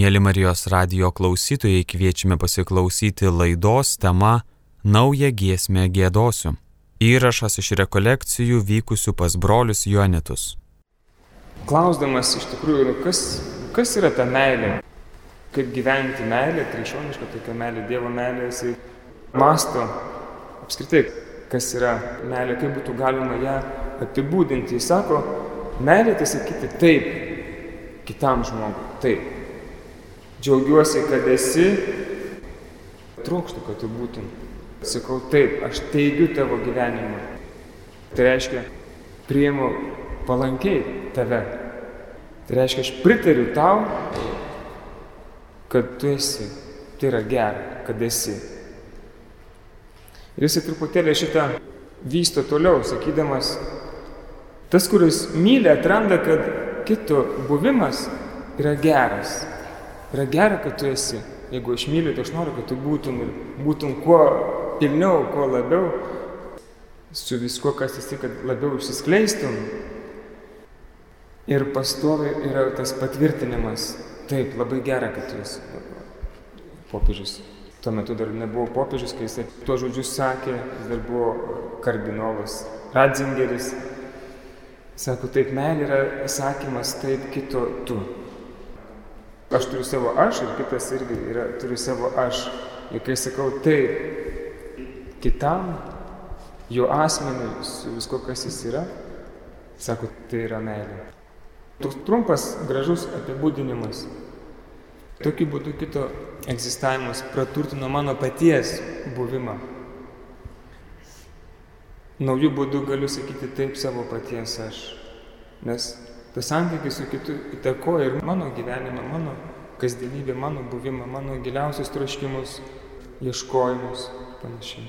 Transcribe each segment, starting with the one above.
Mėly Marijos radio klausytojai, kviečiame pasiklausyti laidos tema Naują giesmę gėdosiu. Įrašas iš rekolekcijų vykusių pas brolius Joanitus. Klausdamas iš tikrųjų, nu, kas, kas yra ta meilė, kaip gyventi meilė, krikščioniška tokia meilė, Dievo meilė, jisai masto apskritai, kas yra meilė, kaip būtų galima ją apibūdinti. Jis sako, meilė tai sakyti taip kitam žmogui, taip Džiaugiuosi, kad esi, trokštų, kad tu būtum. Sakau, taip, aš teigiu tavo gyvenimą. Tai reiškia, priimu palankiai tave. Tai reiškia, aš pritariu tau, kad tu esi. Tai yra gera, kad esi. Ir jisai truputėlį šitą vysto toliau, sakydamas, tas, kuris myli, atranda, kad kito buvimas yra geras. Yra gera, kad tu esi. Jeigu aš myliu, tai aš noriu, kad tu būtum ir būtum kuo pilniau, kuo labiau, su viskuo, kas esi, kad labiau išsiskleistum. Ir pastovi yra tas patvirtinimas. Taip, labai gera, kad tu esi popiežius. Tuo metu dar nebuvo popiežius, kai jisai tuos žodžius sakė, jis dar buvo kardinolas Ratzingeris. Sako, taip, meilė yra sakymas, taip, kito tu. Aš turiu savo aš ir kitas irgi yra, turi savo aš. Ir kai sakau taip kitam, jo asmeniui, su visko, kas jis yra, sako, tai yra meilė. Toks trumpas, gražus apibūdinimas. Tokiu būdu kito egzistavimas praturtino mano paties buvimą. Naujų būdų galiu sakyti taip savo paties aš. Nes Tas santykis su kitu įtakoja ir mano gyvenimą, mano kasdienybę, mano buvimą, mano giliausius troškimus, ieškojimus panašiai.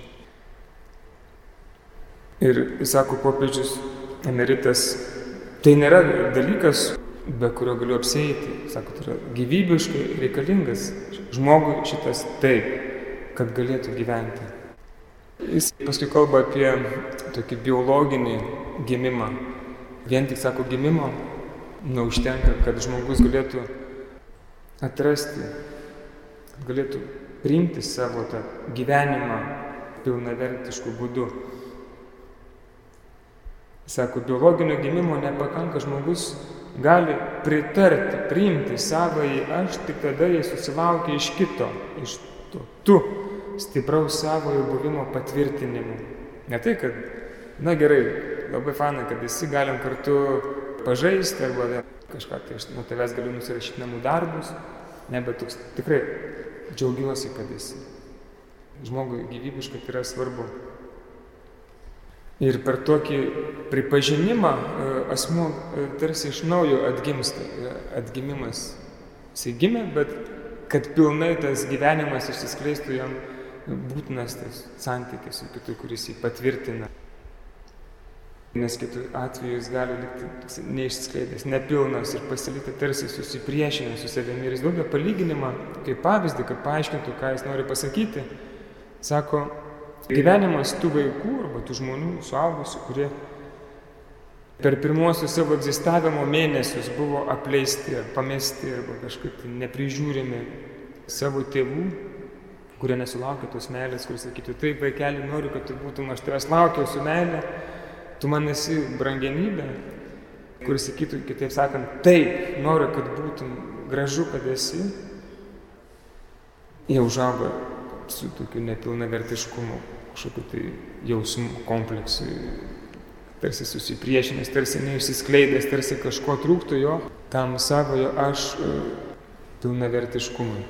Ir sako popiežius emeritas, tai nėra dalykas, be kurio galiu apsėti. Sako, tai yra gyvybiškai reikalingas žmogui šitas taip, kad galėtų gyventi. Jis paskui kalba apie tokį biologinį gimimą. Vien tik sako gimimo neužtenka, kad žmogus galėtų atrasti, galėtų priimti savo tą gyvenimą pilnavertiškų būdų. Sako, biologinio gimimo nepakanka, žmogus gali pritarti, priimti savąjį aš tik tada, jei susilaukia iš kito, iš to tu stipraus savojo buvimo patvirtinimu. Ne tai, kad, na gerai, labai fanai, kad visi galim kartu pažaisti arba kažką, tai aš nuo tavęs galiu nusirašyti namų darbus, ne, bet toks tikrai džiaugiuosi, kad esi. Žmogui gyvybiškai tai yra svarbu. Ir per tokį pripažinimą e, asmuo e, tarsi iš naujo atgimsta. E, atgimimas jisai gimė, bet kad pilnai tas gyvenimas išsiskleistų jam būtinas tas santykis su kitu, kuris jį patvirtina. Nes kitų atveju jis gali likti neišskleidęs, nepilnas ir pasilikti tarsi susipriešinęs su savimi. Ir jis duoda palyginimą, kaip pavyzdį, kad paaiškintų, ką jis nori pasakyti. Sako, gyvenimas tų vaikų arba tų žmonių, suaugusių, kurie per pirmuosius savo egzistavimo mėnesius buvo apleisti ar pamesti arba kažkaip neprižiūrimi savo tėvų, kurie nesulaukė tos meilės, kuris sakytų, taip vaikeli, noriu, kad tu būtum, aš tavęs laukiau su meilė Tu man esi brangenybė, kuris sakytų, kitaip sakant, taip, noriu, kad būtum gražu, kad esi, jie užauga su tokiu nepilnavertiškumu, kažkokiu tai jausmų kompleksui, tarsi susipriešinęs, tarsi neišsiskleidęs, tarsi kažko trūktų jo, tam savojo aš e, pilnavertiškumui.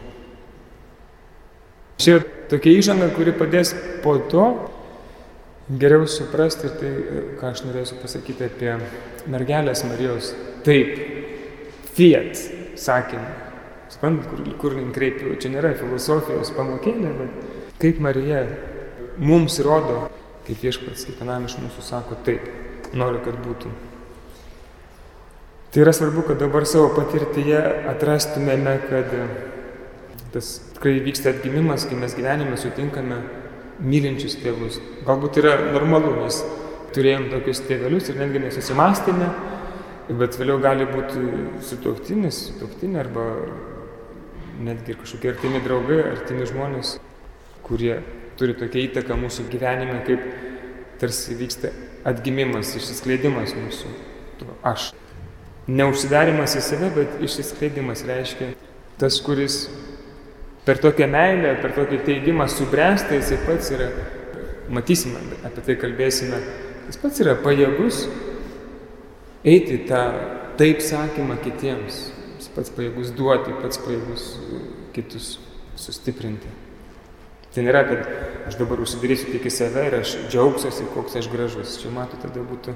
Čia tokia įžanga, kuri padės po to geriau suprasti tai, ką aš norėsiu pasakyti apie mergelės Marijos taip, fiat sakinį. Suprantat, kur, kur link kreipiu, čia nėra filosofijos pamokėlė, bet kaip Marija mums rodo, kaip viešpats kiekvienam iš mūsų sako taip, noriu, kad būtų. Tai yra svarbu, kad dabar savo patirtyje atrastumėme, kad tas tikrai vyksta atgimimas, kai mes gyvenime sutinkame mylinčius tėvus. Galbūt yra normalu, nes turėjom tokius tėvelius ir netgi nesusimastėme, bet vėliau gali būti sutuoktinis, sutuoktinė arba netgi kažkokie artimi draugai, artimi žmonės, kurie turi tokią įtaką mūsų gyvenime, kaip tarsi vyksta atgimimas, išsiskleidimas mūsų. Aš. Neužsidarimas į save, bet išsiskleidimas reiškia tas, kuris per tokią meilę, per tokį teigimą subręsta, jisai pats yra, matysime, apie tai kalbėsime, jis pats yra pajėgus eiti tą taip sakymą kitiems, jis pats pajėgus duoti, pats pajėgus kitus sustiprinti. Tai nėra, kad aš dabar užsidarysiu tik į save ir aš džiaugsiuosi, koks aš gražus. Čia matote, tada būtų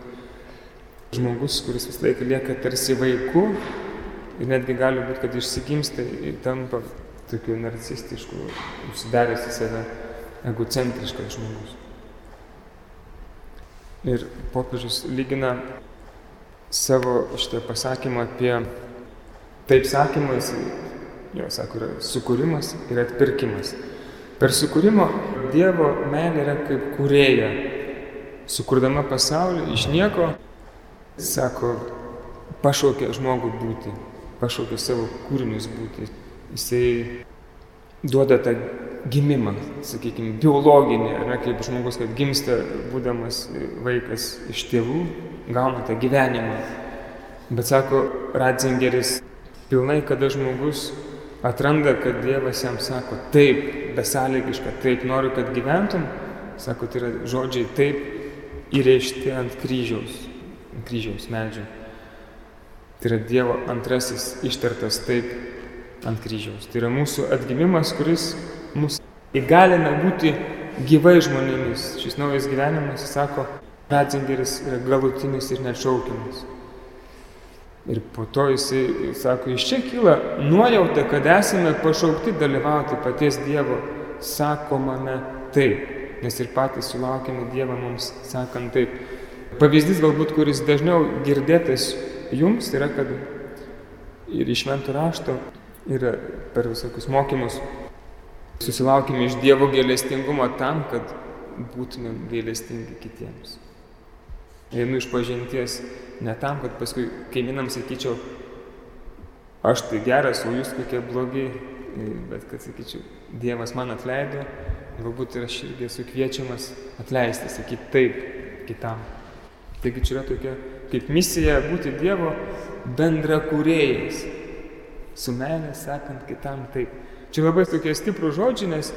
žmogus, kuris visą laiką lieka tarsi vaiku ir netgi gali būti, kad išsigimsta ir tampa tokiu narcistišku, užsidaręs į save, egocentriškas žmogus. Ir popiežius lygina savo šitą pasakymą apie taip sakymas, jo sako, yra sukūrimas ir atpirkimas. Per sukūrimo Dievo meilė yra kaip kūrėja, sukurdama pasaulį iš nieko sako, pašaukė žmogų būti, pašaukė savo kūrinius būti. Jisai duoda tą gimimą, sakykime, biologinį, ne, kaip žmogus, kad gimsta, būdamas vaikas iš tėvų, gauna tą gyvenimą. Bet sako Ratzingeris, pilnai, kada žmogus atranda, kad Dievas jam sako, taip, besąlygiška, taip noriu, kad gyventum, sako, tai yra žodžiai taip įrėžti ant kryžiaus kryžiaus medžio. Tai yra Dievo antrasis ištartas taip ant kryžiaus. Tai yra mūsų atgimimas, kuris mus įgalina būti gyvai žmonėmis. Šis naujas gyvenimas, jis sako, Ratzingeris yra galutinis ir nešaukiamas. Ir po to jisai sako, iš čia kyla nuojauta, kad esame pašaukti dalyvauti paties Dievo sakomame taip. Nes ir patys sulaukime Dievą mums sakant taip. Pavyzdys galbūt, kuris dažniau girdėtas jums, yra, kad ir iš šventų rašto, ir per visokius mokymus susilaukime iš Dievo gailestingumo tam, kad būtumėm gailestingi kitiems. Einu iš pažinties ne tam, kad paskui kaimynams sakyčiau, aš tai geras, o jūs kokie blogi, bet kad sakyčiau, Dievas man atleido, galbūt ir aš irgi esu kviečiamas atleisti, sakyti taip kitam. Taigi čia yra tokia kaip misija būti Dievo bendra kūrėjais. Su meilė sakant kitam taip. Čia labai tokie stiprų žodžiai, nes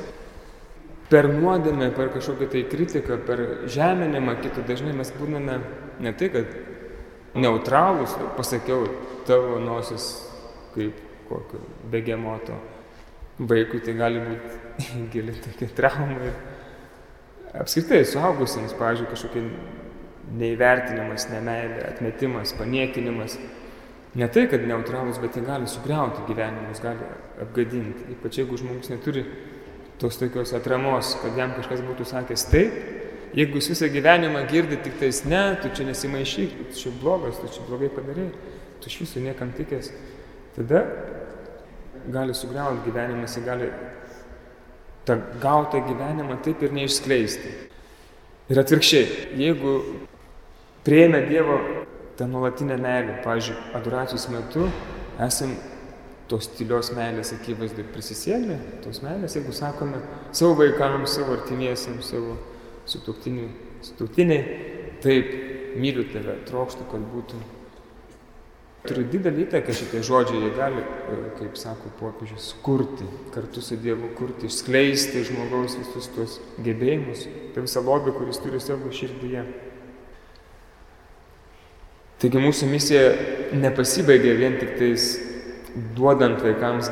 per nuodėmę, per kažkokią tai kritiką, per žeminimą kitų dažnai mes būname ne tai, kad neutralūs, pasakiau, tavo nosis kaip kokio begemoto vaikui, tai gali būti gili tokia trauma. Ir apskritai, suaugusiems, pavyzdžiui, kažkokie neįvertinimas, nemailė, atmetimas, paniekinimas. Ne tai, kad neutralus, bet jie gali sugriauti gyvenimus, gali apgadinti. Ypač jeigu žmogus neturi tos tokios atramos, kad jam kažkas būtų sakęs taip, jeigu jis visą gyvenimą girdi tik tais ne, tu čia nesimaišyk, tu čia blogas, tu čia blogai padarai, tu iš viso niekam tikės, tada gali sugriauti gyvenimas, jis gali tą gautą gyvenimą taip ir neišskleisti. Ir atvirkščiai, jeigu prieėmę Dievo tą nuolatinę meilę. Pavyzdžiui, adoracijos metu esam tos tylios meilės akivaizdai prisisėmę, tos meilės, jeigu sakome savo vaikams, savo artimiesiams, savo sutuktiniai, taip, myliu tave, trokštų, kad būtų. Turi didelį įtaką šitie žodžiai, jie gali, e, kaip sako popiežius, kurti, kartu su Dievu kurti, išskleisti žmogaus visus tuos gebėjimus, tą visą lobį, kuris turi savo širdyje. Taigi mūsų misija nepasibaigia vien tik tais duodant vaikams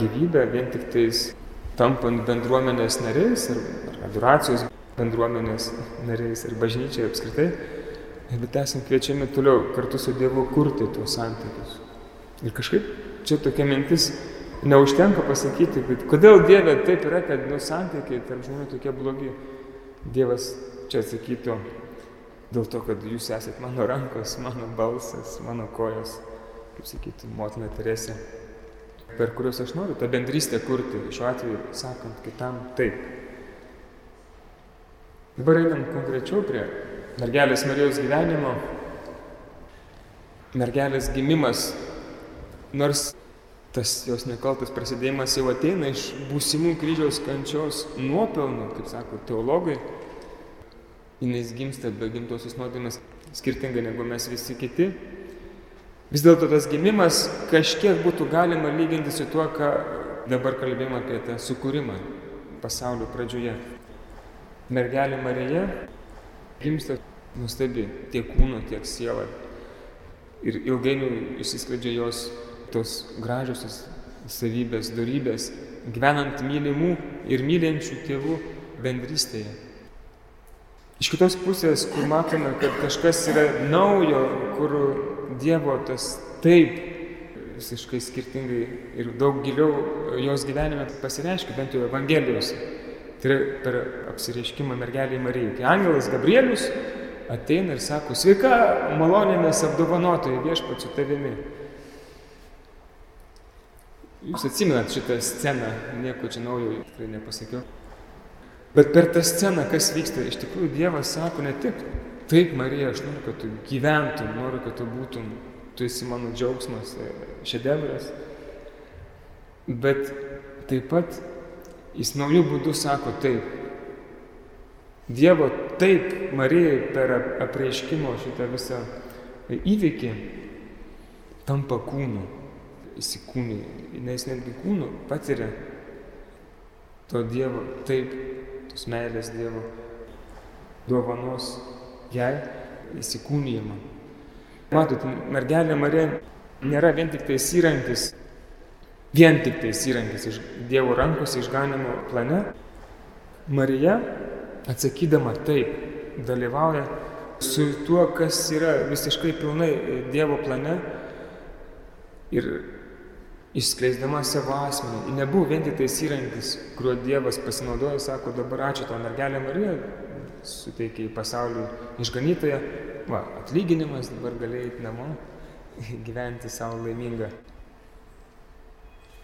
gyvybę, vien tik tais tampant bendruomenės nariais ar, ar adoracijos bendruomenės nariais ir bažnyčiai apskritai, bet esame kviečiami toliau kartu su Dievu kurti tuos santykius. Ir kažkaip čia tokia mintis neužtenka pasakyti, bet kodėl Dieve taip yra, kad nu, santykiai tarp žmonių tokie blogi. Dievas čia atsakytų, dėl to, kad jūs esate mano rankos, mano balsas, mano kojos, kaip sakyti, motina Teresė, per kuriuos aš noriu tą bendrystę kurti, šiuo atveju sakant kitam taip. Dabar einam konkrečiau prie mergelės Marijos gyvenimo. Mergelės gimimas, nors tas jos nekaltas prasidėjimas jau ateina iš būsimų kryžiaus kančios nuopelnų, kaip sako teologai. Jis gimsta be gimtosios nuodėmės skirtingai negu mes visi kiti. Vis dėlto tas gimimas kažkiek būtų galima lyginti su tuo, ką dabar kalbėjome apie tą sukūrimą pasaulio pradžioje. Mergelė Marija gimsta nuostabi tiek kūno, tiek siela. Ir ilgainiui išsiskleidžia jos tos gražiosios savybės, darybės, gyvenant mylimų ir mylinčių tėvų bendrystėje. Iš kitos pusės, kur matome, kad kažkas yra naujo, kur Dievo tas taip visiškai skirtingai ir daug giliau jos gyvenime pasireiškia, bent jau Evangelijose. Tai yra per apsireiškimą mergeliai Marijai. Kai angelas Gabrielius ateina ir sako, sveika, malonėmis apdovanotojai viešpat su tavimi. Jūs atsimenat šitą sceną, nieko čia naujo tikrai nepasakiau. Bet per tą sceną, kas vyksta, iš tikrųjų Dievas sako ne tik, taip Marija, aš noriu, kad tu gyventum, noriu, kad tu būtum, tu esi mano džiaugsmas, e, šedevras, bet taip pat jis naujų būdų sako taip, Dievo taip Marijai per apreiškimo šitą visą įvykį tampa kūnu, įsikūnį, nes netgi kūnu patiria to Dievo taip, tos meilės Dievo dovanos jai įsikūnyjimą. Matot, mergelė Marija nėra vien tik tais įrankis, vien tik tais įrankis iš Dievo rankos išganimo plane. Marija atsakydama taip, dalyvauja su tuo, kas yra visiškai pilnai Dievo plane ir išskleisdama savo asmenį. Nebuvo vien tik tais įrankis, kuriuo Dievas pasinaudojo, sako, dabar ačiū tau mergelė Marija, suteikė į pasaulį išganytoją, va, atlyginimas, dabar galėjai eiti namo, gyventi savo laimingą.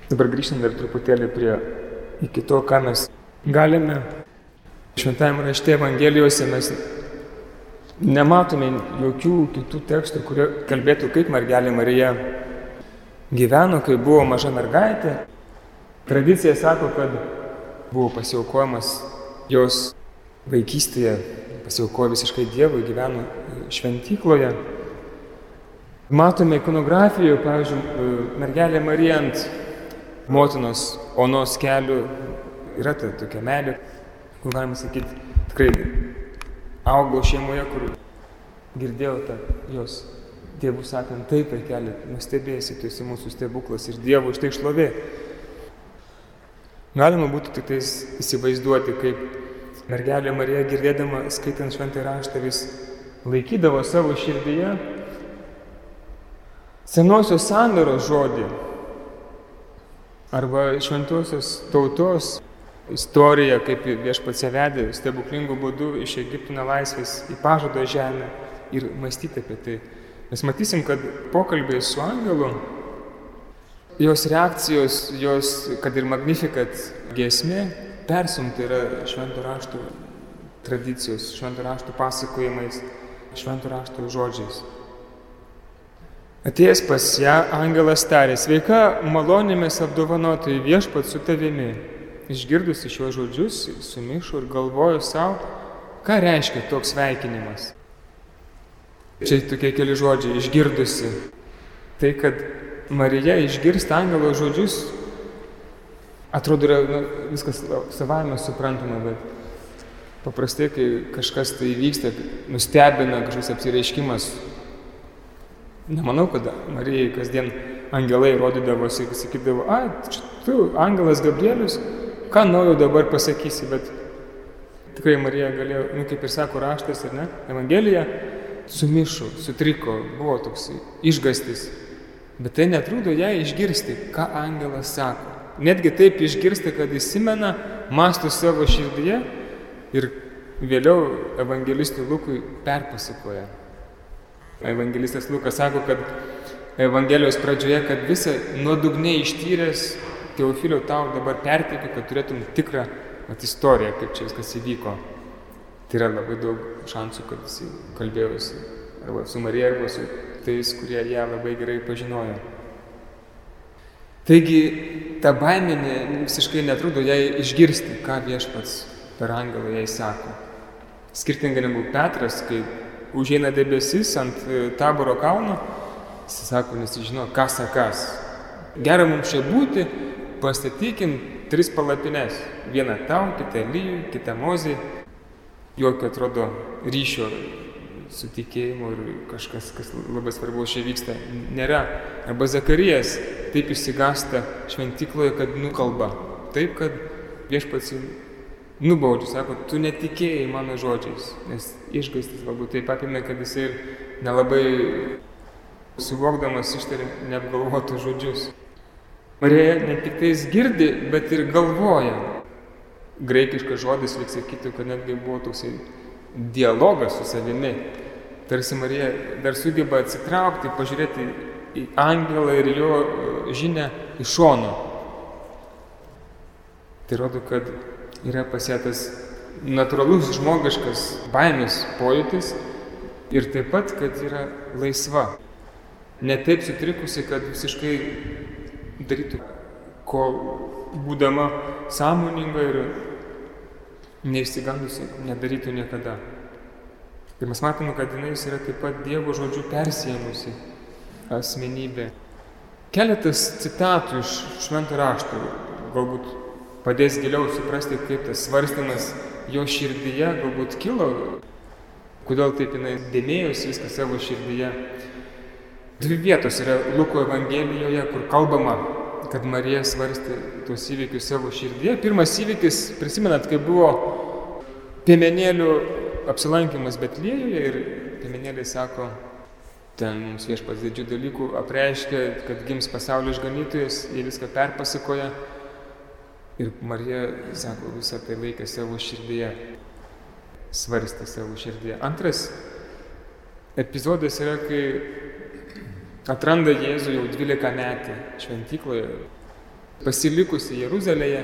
Dabar grįžtant dar truputėlį prie iki to, ką mes galime Šventajame rašte Evangelijose mes nematome jokių kitų tekstų, kurie kalbėtų, kaip mergelė Marija gyveno, kai buvo maža mergaitė. Tradicija sako, kad buvo pasiaukojamas jos vaikystėje, pasiaukojo visiškai Dievui, gyveno šventykloje. Matome ikonografijoje, pavyzdžiui, mergelė Marija ant motinos onos kelių yra ta tokia melė, kur galima sakyti, tikrai augau šeimoje, kur girdėjau tą jos tėvų sakant, taip, vaikeli, nustebėsi, tu esi mūsų stebuklas ir Dievo už tai šlovė. Galima būtų tik tais įsivaizduoti, kaip mergelė Marija girdėdama, skaitant šventą raštą, vis laikydavo savo širdyje senosios sandaros žodį arba šventosios tautos istoriją, kaip viešpats ją vedė stebuklingų būdų iš Egipto nelaisvės į pažado žemę ir mąstyti apie tai. Mes matysim, kad pokalbiai su angelu, jos reakcijos, jos, kad ir magnifikat giesmė, persumta yra šventų raštų tradicijos, šventų raštų pasakojimais, šventų raštų žodžiais. Atėjęs pas ją, angelas tarė, sveika, malonėmis apdovanotai viešpat su tavimi. Išgirdusi šiuos žodžius, sumišo ir galvoju savo, ką reiškia toks sveikinimas. Čia tokie keli žodžiai, išgirdusi. Tai, kad Marija išgirsta angelo žodžius, atrodo, yra nu, viskas savame suprantama, bet paprastai, kai kažkas tai vyksta, nustebina kažkoks apsireiškimas, nemanau, kad Marijai kasdien angelai rodydavosi, sakydavo, a, čia tu, angelas Gabrielius, ką naujo dabar pasakysi, bet tikrai Marija galėjo, nu, kaip ir sako raštas, ar ne, Evangelija, sumišo, sutriko, buvo toks išgastis. Bet tai netrūdo ją išgirsti, ką angelas sako. Netgi taip išgirsti, kad įsimena, mastų savo širdyje ir vėliau evangelistui Lukui perpasakoja. Evangelistas Lukas sako, kad Evangelijos pradžioje, kad visą nuodugniai ištyręs Teofiliau tau dabar perteikiu, kad turėtum tikrą at, istoriją, kaip čia viskas įvyko. Tai yra labai daug šansų, kad jis kalbėjosi arba su Marija, arba su tais, kurie ją labai gerai pažinojo. Taigi ta baimė visiškai netrudo jai išgirsti, ką viešpats per angelą jai sako. Skirtingai negu Petras, kai užeina debesis ant e, taboro kalno, jis sako, nes jis žino, kas sakas. Gera mums čia būti, pastatykim tris palapines. Vieną tau, kitą lyjui, kitą mozį. Jokio atrodo ryšio su tikėjimu ir kažkas, kas labai svarbaus čia vyksta, nėra. Arba Zakarijas taip išsigasta šventykloje, kad nukalba. Taip, kad viešpats nubaudžiu, sako, tu netikėjai mano žodžiais, nes išgaistis galbūt taip apėmė, kad jisai ir nelabai suvokdamas ištarė neapgalvotus žodžius. Marija ne tik tais girdi, bet ir galvoja. Graikiškas žodis, lyg sakytų, kad netgi buvo toksai dialogas su savimi. Tarsi Marija dar sugeba atsitraukti, pažiūrėti į angelą ir jo žinę iš šono. Tai rodo, kad yra pasėtas natūralus žmogiškas baimės pojūtis ir taip pat, kad yra laisva. Ne taip sutrikusi, kad visiškai darytų, ko būdama sąmoninga ir neišsigandusi, nedarytų niekada. Ir mes matome, kad jinai yra taip pat Dievo žodžių persijėmusi asmenybė. Keletas citatų iš šventų raštų, galbūt padės giliau suprasti, kaip tas svarstymas jo širdyje galbūt kilo, kodėl taip jinai dėmėjosi viską savo širdyje. Dvi vietos yra Luko Evangelijoje, kur kalbama, kad Marija svarstė tuos įvykius savo širdyje. Pirmas įvykis, prisimenat, kai buvo piemenėlių apsilankimas Betlėjuje ir piemenėliai sako, ten mums viešpats didžių dalykų apreiškia, kad gims pasaulio išganytojas, jie viską perpasakoja. Ir Marija, sako, visą tai laikė savo širdyje, svarstė savo širdyje. Antras epizodas yra, kai atranda Jėzų jau 12 metį šventykloje, pasilikusi Jeruzalėje,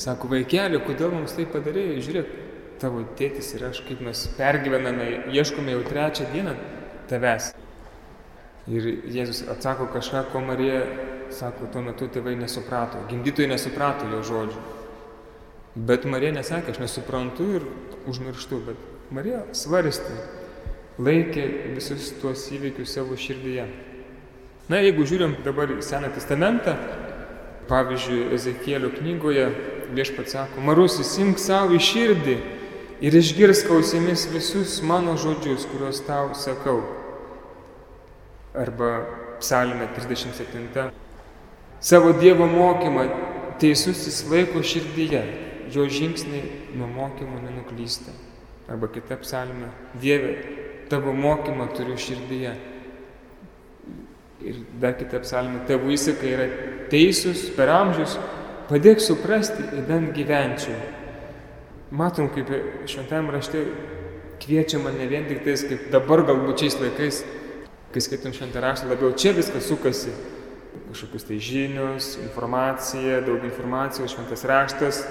sako, vaikeli, kodėl mums tai padarėjai, žiūrėk, tavo tėtis ir aš, kaip mes pergyvename, ieškome jau trečią dieną tavęs. Ir Jėzus atsako kažką, ko Marija sako, tuo metu tėvai nesuprato, gimdytojai nesuprato jo žodžių. Bet Marija nesakė, aš nesuprantu ir užmirštu, bet Marija svarstė, laikė visus tuos įvykius savo širdyje. Na, jeigu žiūrim dabar į Seną testamentą, pavyzdžiui, Ezekėlio knygoje viešpats sako, Marusis, imk savo į širdį ir išgirsk ausimis visus mano žodžius, kuriuos tau sakau. Arba psalmė 37 savo Dievo mokymą teisusis laiko širdyje, jo žingsniai nuo mokymo nenuklysta. Arba kita psalmė, Dieve, tavo mokymą turiu širdyje. Ir dar kita psalmė, tavo įsakai yra teisus per amžius, padėk suprasti, įdant gyvenčiau. Matom, kaip šventame rašte kviečiama ne vien tik tais, kaip dabar galbūt šiais laikais, kai skaitom šventą raštą, labiau čia viskas sukasi kažkokius tai žinius, informacija, daug informacijos, šventas raštas.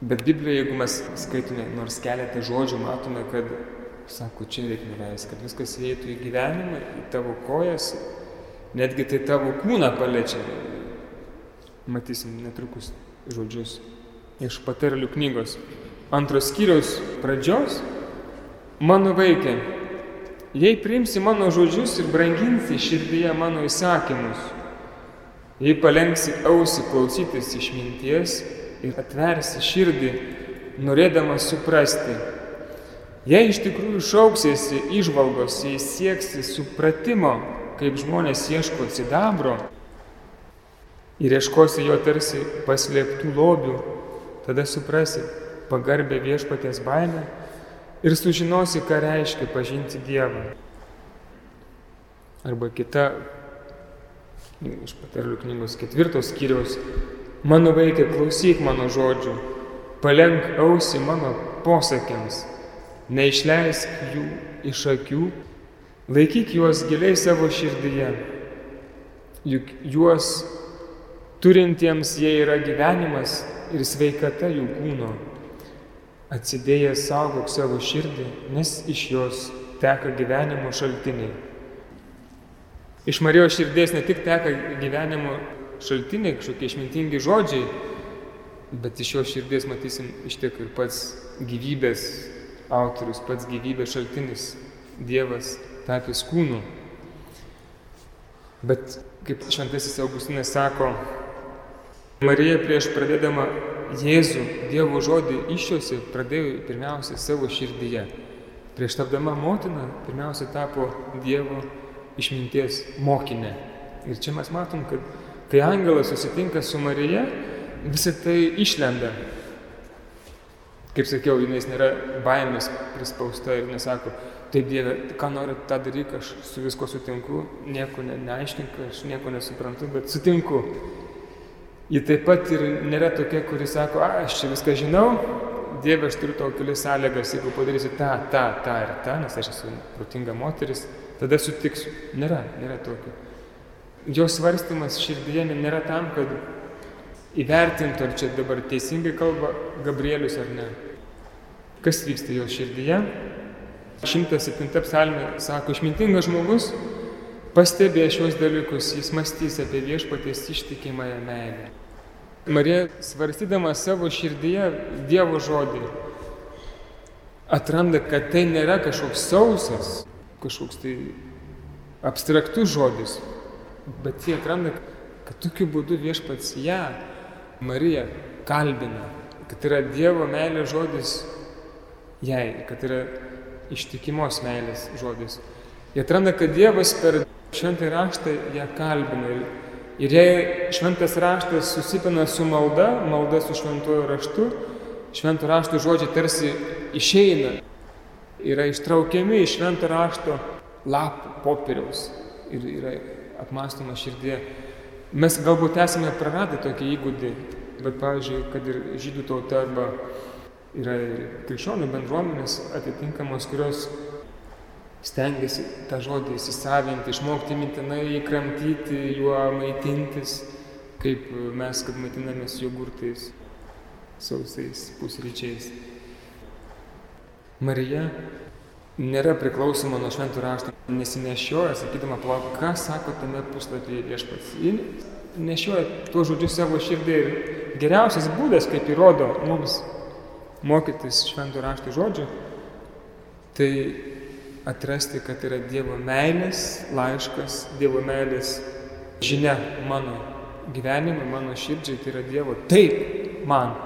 Bet Biblijoje, jeigu mes skaitome nors keletą žodžių, matome, kad, sako, čia reikia nuleisti, kad viskas įeitų į gyvenimą, į tavo kojas, netgi tai tavo kūną paliečia. Matysim netrukus žodžius iš patarlių knygos. Antros skyriaus pradžios. Mano vaikė, jei priimsi mano žodžius ir branginsi širdyje mano įsakymus, Jei palenksi ausį klausytis išminties ir atversi širdį, norėdamas suprasti, jei iš tikrųjų šauksiesi išvalgos, jei sieksi supratimo, kaip žmonės ieško sidabro ir ieškosi jo tarsi paslėptų lobių, tada suprasi pagarbę viešpatės baimę ir sužinosi, ką reiškia pažinti Dievą. Arba kita iš patarlių knygos ketvirtos skyriaus, mano vaikė, klausyk mano žodžių, palenk ausį mano posakiams, neišleisk jų iš akių, laikyk juos giliai savo širdyje, juk juos turintiems jie yra gyvenimas ir sveikata jų kūno. Atsidėjęs saugok savo širdį, nes iš jos teka gyvenimo šaltiniai. Iš Marijos širdies ne tik teka gyvenimo šaltiniai, kažkokie išmintingi žodžiai, bet iš jo širdies matysim iš tiek ir pats gyvybės autorius, pats gyvybės šaltinis, Dievas tapęs kūnu. Bet kaip šventasis Augustinas sako, Marija prieš pradėdama Jėzų Dievo žodį iššiose pradėjo pirmiausia savo širdyje. Prieš tapdama motina pirmiausia tapo Dievo išminties mokinė. Ir čia mes matom, kad kai angelas susitinka su Marija, visą tai išlenda. Kaip sakiau, jinai nėra baimės prispausta ir nesako, taip Dieve, ką noriu tą daryti, aš su visko sutinku, nieko ne, neaiškink, aš nieko nesuprantu, bet sutinku. Ji taip pat ir nėra tokia, kuri sako, a, aš čia viską žinau, Dieve, aš turiu tau kelias sąlygas, jeigu padarysi tą, tą, tą ir tą, nes aš esu protinga moteris, tada sutiksiu. Nėra, nėra tokio. Jo svarstymas širdyje nėra tam, kad įvertintų, ar čia dabar teisingai kalba Gabrielius ar ne. Kas vyksta jo širdyje? 107 psalmė sako, išmintingas žmogus pastebė šios dalykus, jis mąstys apie viešpaties ištikimąją meilę. Marija, svarstydama savo širdyje Dievo žodį, atranda, kad tai nėra kažkoks sausas, kažkoks tai abstraktus žodis, bet jie atranda, kad tokiu būdu viešpats ją, Mariją, kalbina, kad yra Dievo meilės žodis jai, kad yra ištikimos meilės žodis. Jie atranda, kad Dievas per šventąjį raštą ją kalbina. Ir, ir jei šventas raštas susipina su malda, malda su šventuoju raštu, šventų rašto žodžiai tarsi išeina, yra ištraukiami iš švento rašto lapų, popieriaus ir yra apmastoma širdie. Mes galbūt esame praradę tokį įgūdį, bet, pavyzdžiui, kad ir žydų tauta arba yra krikščionių bendruomenės atitinkamos, kurios stengiasi tą žodį įsisavinti, išmokti mintinai įkramtyti, juo maitintis, kaip mes, kad maitinamės jogurtais, sausais pusryčiais. Marija nėra priklausoma nuo šventų rašto, nesinešioja, sakydama, palauk, ką sako tame puslapyje viešpats. Ji nešioja tuos žodžius savo širdį ir geriausias būdas, kaip įrodo mums mokytis šventų rašto žodžių, tai atrasti, kad yra Dievo meilės laiškas, Dievo meilės žinia mano gyvenimui, mano širdžiai, tai yra Dievo taip man.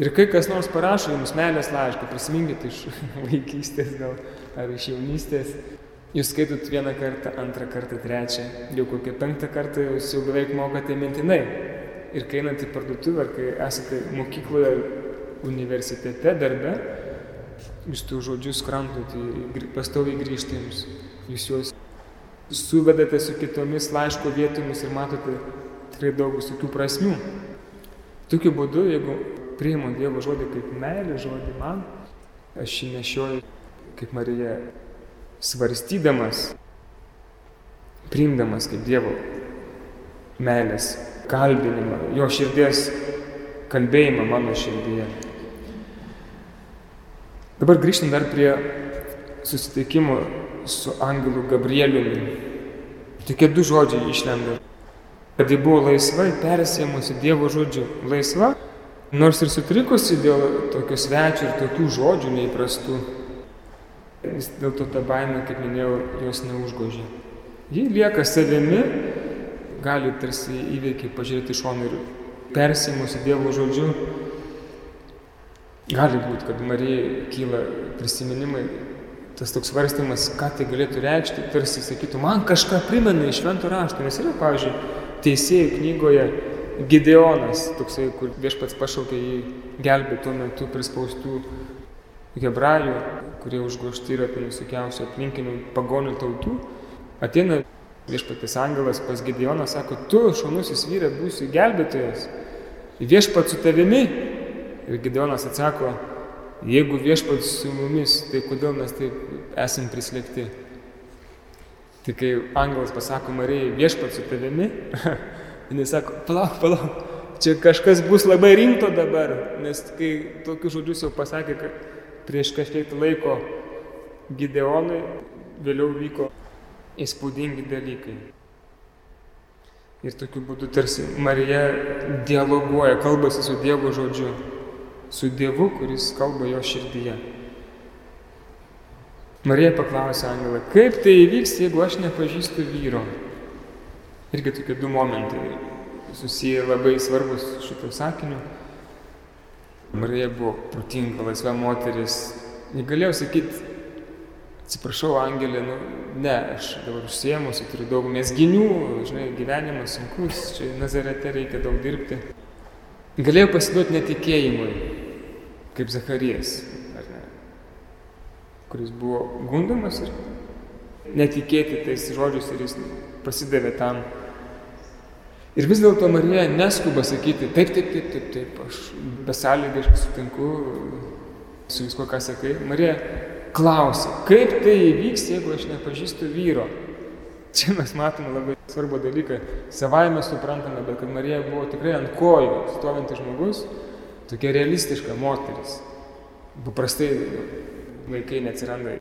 Ir kai kas nors parašo jums meilės laišką, prisiminkite iš vaikystės gal ar iš jaunystės, jūs skaitot vieną kartą, antrą kartą, trečią, jau kokią penktą kartą jūs jau beveik mokate mintinai. Ir kai einate į parduotuvę, ar kai esate mokykloje, universitete, darbe, jūs tų žodžius kramtot, pastoviai grįžti jums. Jūs juos suvedate su kitomis laiško vietomis ir matote tikrai daug visokių prasmių. Tokiu būdu, jeigu priimu Dievo žodį kaip meilė žodį man, aš jį nešioju kaip Marija svarstydamas, priimdamas kaip Dievo meilės kalbinimą, jo širdies kalbėjimą mano širdyje. Dabar grįžtam dar prie susitikimo su angelu Gabrieliumi. Tokie du žodžiai išlenda. Kad ji buvo laisva, persėmusi Dievo žodžiu laisva, nors ir sutrikusi dėl tokio svečio ir tokių žodžių neįprastų, vis dėlto ta baimė, kaip minėjau, jos neužgožė. Ji lieka savimi, gali tarsi įveikiai pažiūrėti iš šono ir persėmusi Dievo žodžiu, Gali būti, kad Marijai kyla prisiminimai, tas toks svarstymas, ką tai galėtų reikšti, tarsi sakytų, man kažką primena iš šventų rašto, nes yra, pavyzdžiui, teisėjų knygoje Gideonas, toksai, kur viešpats pašaukė jį gelbėti tuo metu prispaustų hebrajų, kurie užgošti yra apie visokiausių aplinkinių pagonių tautų. Ateina viešpatis angelas pas Gideoną, sako, tu šaunusis vyrė būsi gelbėtojas, viešpats su tavimi Ir Gideonas atsako, jeigu viešpats su mumis, tai kodėl mes taip esam prislėgti? Tai kai angelas pasako Marijai, viešpats su tavimi, jinai sako, palauk, palauk, čia kažkas bus labai rimto dabar, nes kai tokius žodžius jau pasakė, kad prieš kažkiek laiko Gideonui vėliau vyko įspūdingi dalykai. Ir tokiu būdu tarsi Marija dialoguoja, kalbasi su Dievo žodžiu, su Dievu, kuris kalba jo širdyje. Marija paklausė Angelą, kaip tai įvyks, jeigu aš nepažįstu vyro. Irgi tokie du momentai susiję labai svarbus šito sakiniu. Marija buvo protinga, laisva moteris. Negalėjau sakyti, atsiprašau, Angelė, nu, ne, aš dabar užsiemusi, turiu daug mesginių, žinai, gyvenimas sunkus, čia Nazarete reikia daug dirbti. Galėjau pasiduoti netikėjimui, kaip Zacharijas, ar ne, kuris buvo gundomas ir netikėti tais žodžiais ir jis pasidavė tam. Ir vis dėlto Marija neskuba sakyti, taip, taip, taip, taip, taip, aš besąlygiškai sutinku su visko, ką sakai. Marija klausia, kaip tai įvyks, jeigu aš nepažįstu vyro. Čia mes matome labai svarbų dalyką. Savaime suprantame, bet kad Marija buvo tikrai ant kojų stovintis žmogus, tokia realistiška moteris. Paprastai vaikai neatsiranda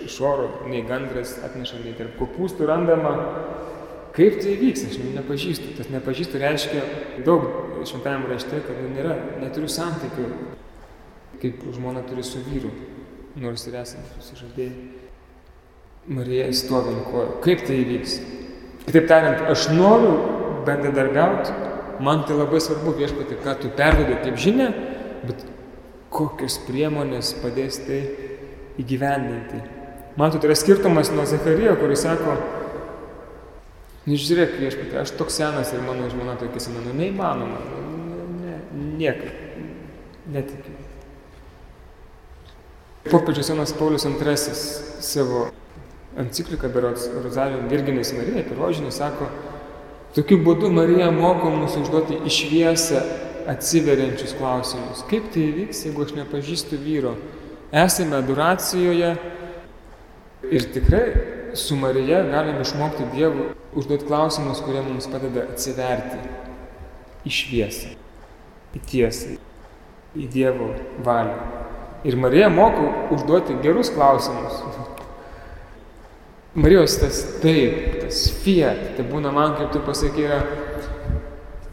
iš oro, nei gandras atneša, nei tarp kopūstų randama. Kaip tai vyks, aš nepažįstu. Tas nepažįstu reiškia daug šventajame rašte, kad nu, nėra, neturiu santykių, kaip žmona turi su vyru nors ir esame susižadėję. Marija stovi ant kojų. Kaip tai įvyks? Kitaip tariant, aš noriu bendradarbiauti, man tai labai svarbu viešpati, ką tu perdodai kaip žinia, bet kokios priemonės padės tai įgyvendinti. Matot, yra skirtumas nuo Zacharijo, kuris sako, nežiūrėk viešpatį, aš toks senas ir mano žmona tokia sena, nu neįmanoma, ne, ne, niekaip, netikiu. Popiežius Jonas Paulius II savo encikliką berots Rozalium Virginės Marija, apie rožinį, sako, tokiu būdu Marija moko mus užduoti išviesę atsiveriančius klausimus. Kaip tai įvyks, jeigu aš nepažįstu vyro? Esame adoracijoje ir tikrai su Marija galim išmokti Dievų užduoti klausimus, kurie mums padeda atsiverti į šviesą, į tiesą, į Dievo valią. Ir Marija moko užduoti gerus klausimus. Marijos tas taip, tas fiat, tai būna man, kaip tu pasakai, yra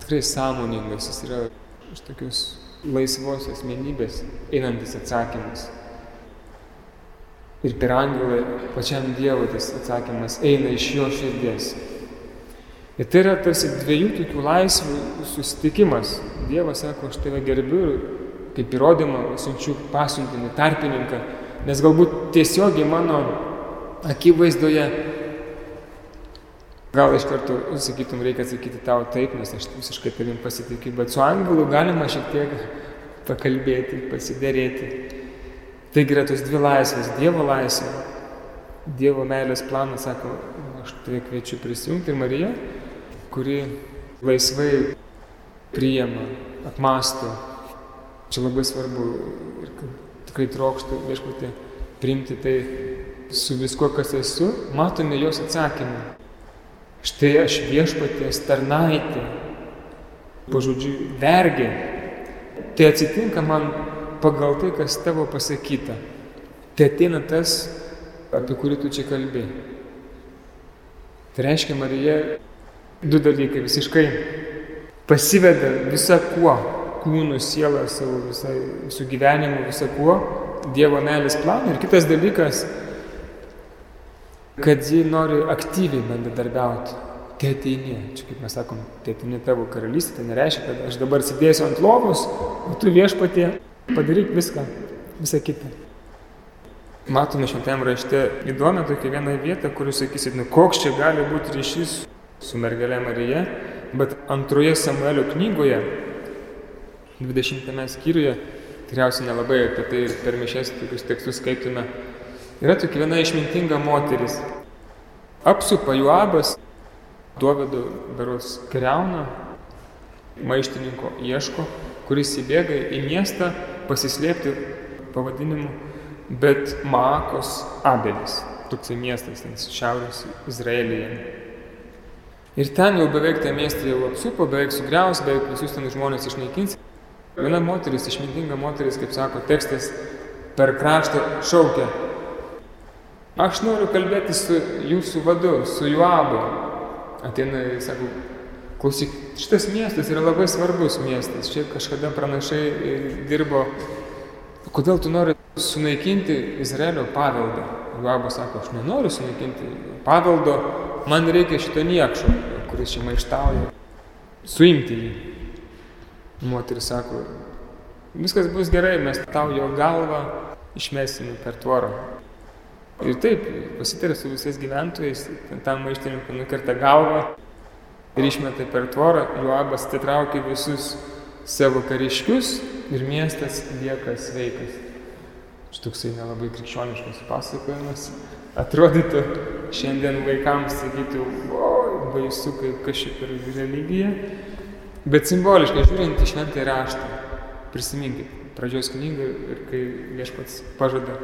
tikrai sąmoningas, jis yra iš tokios laisvos asmenybės einantis atsakymas. Ir per angelą pačiam Dievui tas atsakymas eina iš jo širdies. Ir tai yra tarsi dviejų tokių laisvių susitikimas. Dievas sako, aš tave gerbiu ir kaip įrodymą siunčiu pasiuntinį tarpininką, nes galbūt tiesiogiai mano akivaizdoje gal iš karto sakytum, reikia atsakyti tau taip, nes aš visiškai tavim pasitikiu, bet su angelu galima šiek tiek pakalbėti, pasiderėti. Taigi yra tos dvi laisvės - Dievo laisvė, Dievo meilės planas, sako, aš tave kviečiu prisijungti ir Marija, kuri laisvai priima, apmąsto Čia labai svarbu ir tikrai trokštų viešpatį priimti tai su viskuo, kas esu, matome jos atsakymą. Štai aš viešpaties tarnaitė, pažodžiu, vergė. Tai atsitinka man pagal tai, kas tavo pasakyta. Tai ateina tas, apie kurį tu čia kalbė. Tai reiškia, Marija, du dalykai visiškai pasiveda visą kuo kūnu, sielą, savo visai, visų gyvenimu, visą kuo, Dievo meilės planą. Ir kitas dalykas, kad ji nori aktyviai bendradarbiauti. Ateini, čia kaip mes sakom, ateini tavo karalystė, tai nereiškia, kad aš dabar sėdėsiu ant lovos, o tu viešpatie padaryk viską, visą kitą. Matome šventajame rašte įdomią tokią vieną vietą, kur jūs sakysit, nu koks čia gali būti ryšys su mergelė Marija, bet antroje Samuelio knygoje 20 skyriuje, tikriausiai nelabai apie tai ir per mišes tokius tekstus skaitome, yra tokia viena išmintinga moteris. Apsupa Juabas, Dovido beros greuna, maištininko ieško, kuris įbėga į miestą pasislėpti pavadinimu, bet Maakos Abelis, toksai miestas, ten šiaurės Izraelyje. Ir ten jau beveik tą miestą jau apsupo, beveik sugriaus, beveik visus ten žmonės išnaikins. Viena moteris, išmintinga moteris, kaip sako tekstas, per kraštą šaukia. Aš noriu kalbėti su jūsų vadu, su Juabu. Ateina, sako, Klausyk, šitas miestas yra labai svarbus miestas. Čia kažkada pranašai e, dirbo. Kodėl tu nori sunaikinti Izraelio paveldą? Joabas sako, aš nenoriu sunaikinti paveldo, man reikia šito niekšo, kuris čia maištauja. Suimti jį. Moteris sako, viskas bus gerai, mes tau jo galvą išmesime per tvorą. Ir taip, pasitarė su visais gyventojais, tam maištininkui nukerta galvą ir išmeta per tvorą, Joabas atitraukė visus savo kariškius ir miestas lieka sveikas. Šitoksai nelabai krikščioniškas pasakojimas. Atrodytų, šiandien vaikams sakytų, oi, baisu, kaip kažkaip per religiją. Bet simboliškai žiūrint į šventąjį raštą, prisiminkit pradžios knygą ir kai viešpats pažada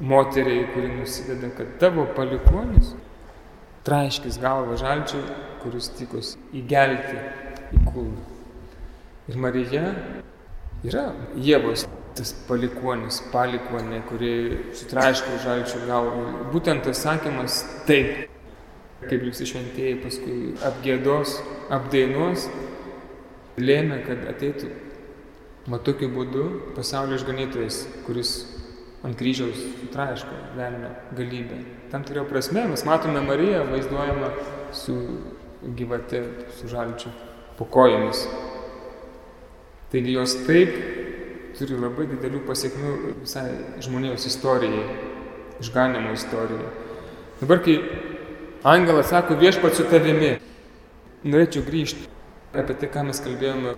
moteriai, kuri nusideda, kad tavo palikonis traiškis galvą žalčiui, kuris tikos įgelti į kūną. Ir Marija yra Jėvos tas palikonis, palikonė, kuri sutraiško žalčių galvą. Būtent tas sakymas taip, kaip visi šventieji paskui apgėdos, apdainuos, lėmė, kad ateitų, mat tokiu būdu pasaulio išganytojas, kuris ant kryžiaus sutraiško velnio galybę. Tam turėjo prasme, mes matome Mariją vaizduojama su gyvate, su žalčiu po kojomis. Taigi jos taip turi labai didelių pasiekmių visai žmonijos istorijai, išganimo istorijai. Dabar, kai angelas sako viešpat su tavimi, norėčiau grįžti apie tai, ką mes kalbėjome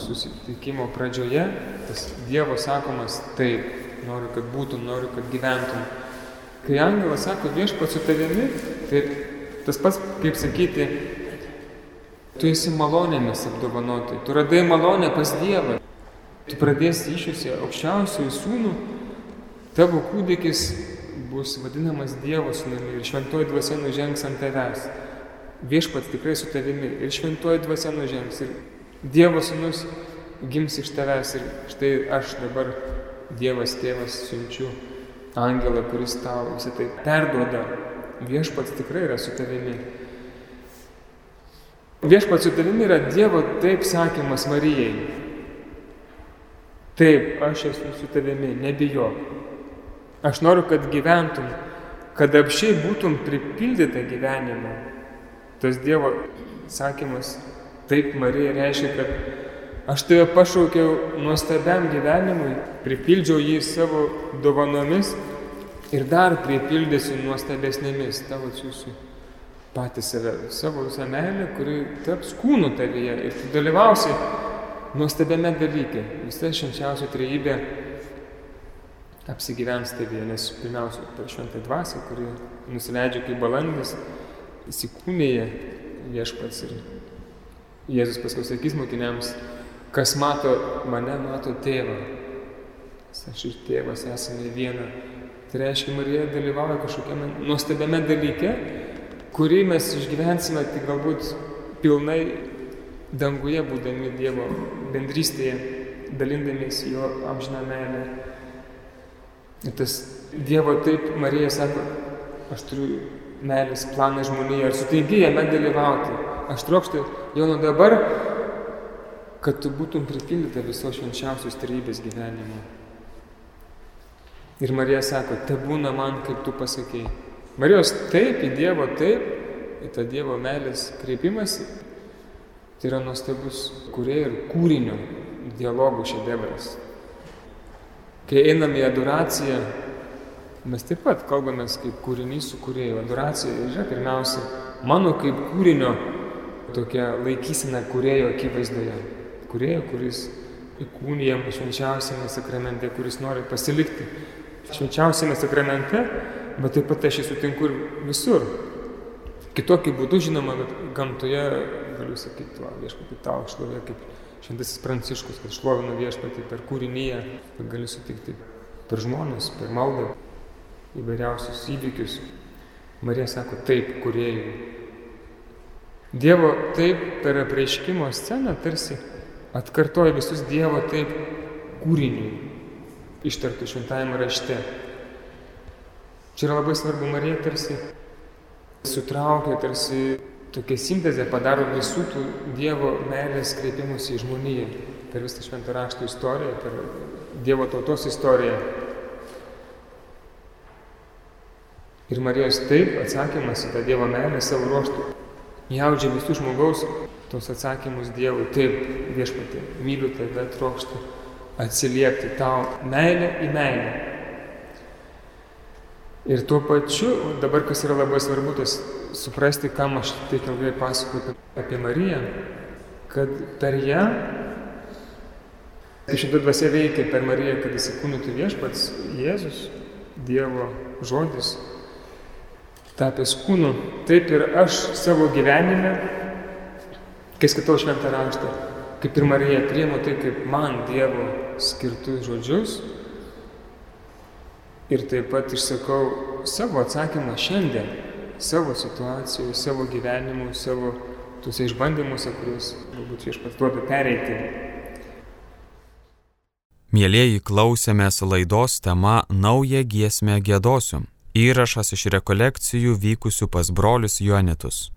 susitikimo pradžioje, tas Dievo sakomas taip, noriu, kad būtum, noriu, kad gyventum. Kai angelas sako viešpat su tavimi, tai tas pats, kaip sakyti, tu esi malonėmis apdovanoti, tu radai malonę pas Dievą, tu pradėsi išėsi aukščiausiųjų sūnų, tavo kūdikis bus vadinamas Dievo sūnumi ir šventoji dvasia nužengs ant tavęs. Viešpats tikrai su tavimi ir šventoji dvasia nužengs ir Dievo sūnus gims iš tavęs ir štai aš dabar Dievas tėvas siunčiu angelą, kuris tau visą tai perduoda. Viešpats tikrai yra su tavimi. Viešpats su tavimi yra Dievo taip sakymas Marijai. Taip, aš esu su tavimi, nebijok. Aš noriu, kad gyventum, kad apšiai būtum pripildyta gyvenimo. Tas Dievo sakymas taip Marija reiškia, kad Aš tave pašaukiau nuostabiam gyvenimui, pripildžiau jį savo dovanomis ir dar pripildysiu nuostabesnėmis tavo atsiųsiu patį save, savo visą meilę, kuri taps kūnu tavyje ir tu dalyvausi nuostabiame dalyke. Visa švenčiausia trejybė apsigyvens tavyje, nes pirmiausia, per šventą dvasę, kuri nusileidžia kaip balandis, įsikūnėje viešpats ir Jėzus paskui sakys mokiniams, Kas mato mane, mato tėvą. Aš ir tėvas esame viena. Tai reiškia, Marija dalyvauja kažkokiame nuostabiame dalyke, kurį mes išgyvensime tik galbūt pilnai danguje, būdami Dievo bendrystėje, dalindamiesi jo amžiną meilę. Ir tas Dievo taip, Marija sako, aš turiu meilės planą žmonėje, ar sutinki jame dalyvauti. Aš trokštų jau nuo dabar kad tu būtum pripildyta visos švenčiausios trybės gyvenimo. Ir Marija sako, te būna man, kaip tu pasakėjai. Marijos taip į Dievo, taip, į tą Dievo meilės kreipimąsi, tai yra nuostabus kurie ir kūrinio dialogų šedevras. Kai einame į adoraciją, mes taip pat kalbame kaip kūrinys su kūrėju. Adoracija yra pirmiausia mano kaip kūrinio tokia laikysena kūrėjo akivaizdoje kurėjo, kuris įkūnijama švenčiausiame sakramente, kuris nori pasilikti švenčiausiame sakramente, bet taip pat aš jį sutinku ir visur. Kitokiu būdu, žinoma, gamtoje galiu sakyti, va, viešpatį tau šlovė kaip šventasis pranciškus, kad šlovina viešpatį per kūrinyje, gali sutikti per žmonės, per maldą, įvairiausius įvykius. Marija sako taip, kuriejų. Dievo taip per apreiškimo sceną tarsi atkartoja visus Dievo taip kūriniui ištartų šventajame rašte. Čia yra labai svarbu, Marija tarsi sutraukia, tarsi tokia sintezė padaro visų tų Dievo meilės kreipimus į žmoniją per visą šventą rašto istoriją, per Dievo tautos istoriją. Ir Marijos taip atsakymas į tą Dievo meilę savo ruoštų jaudžia visų žmogaus tos atsakymus Dievui. Taip, viešpatė, myliu tave, trokštų atsiliepti tau meilę į meilę. Ir tuo pačiu, dabar kas yra labai svarbu, tas suprasti, kam aš taip ilgai pasakoju apie Mariją, kad per ją, kai šitą dvasę veikia per Mariją, kad įsikūnytų viešpats Jėzus, Dievo žodis, tapęs kūnu, taip ir aš savo gyvenime, kai skaitau šventą raštą, kaip ir Marija priimu tai kaip man Dievo skirtus žodžius, ir taip pat išsakau savo atsakymą šiandien, savo situacijų, savo gyvenimų, savo tuose išbandymuose, kuriuos galbūt viešpats duoda pereiti. Mėlėjai klausėmės laidos tema Naują giesmę gėdosiu. Įrašas iš rekolekcijų vykusių pas brolius Joanitus.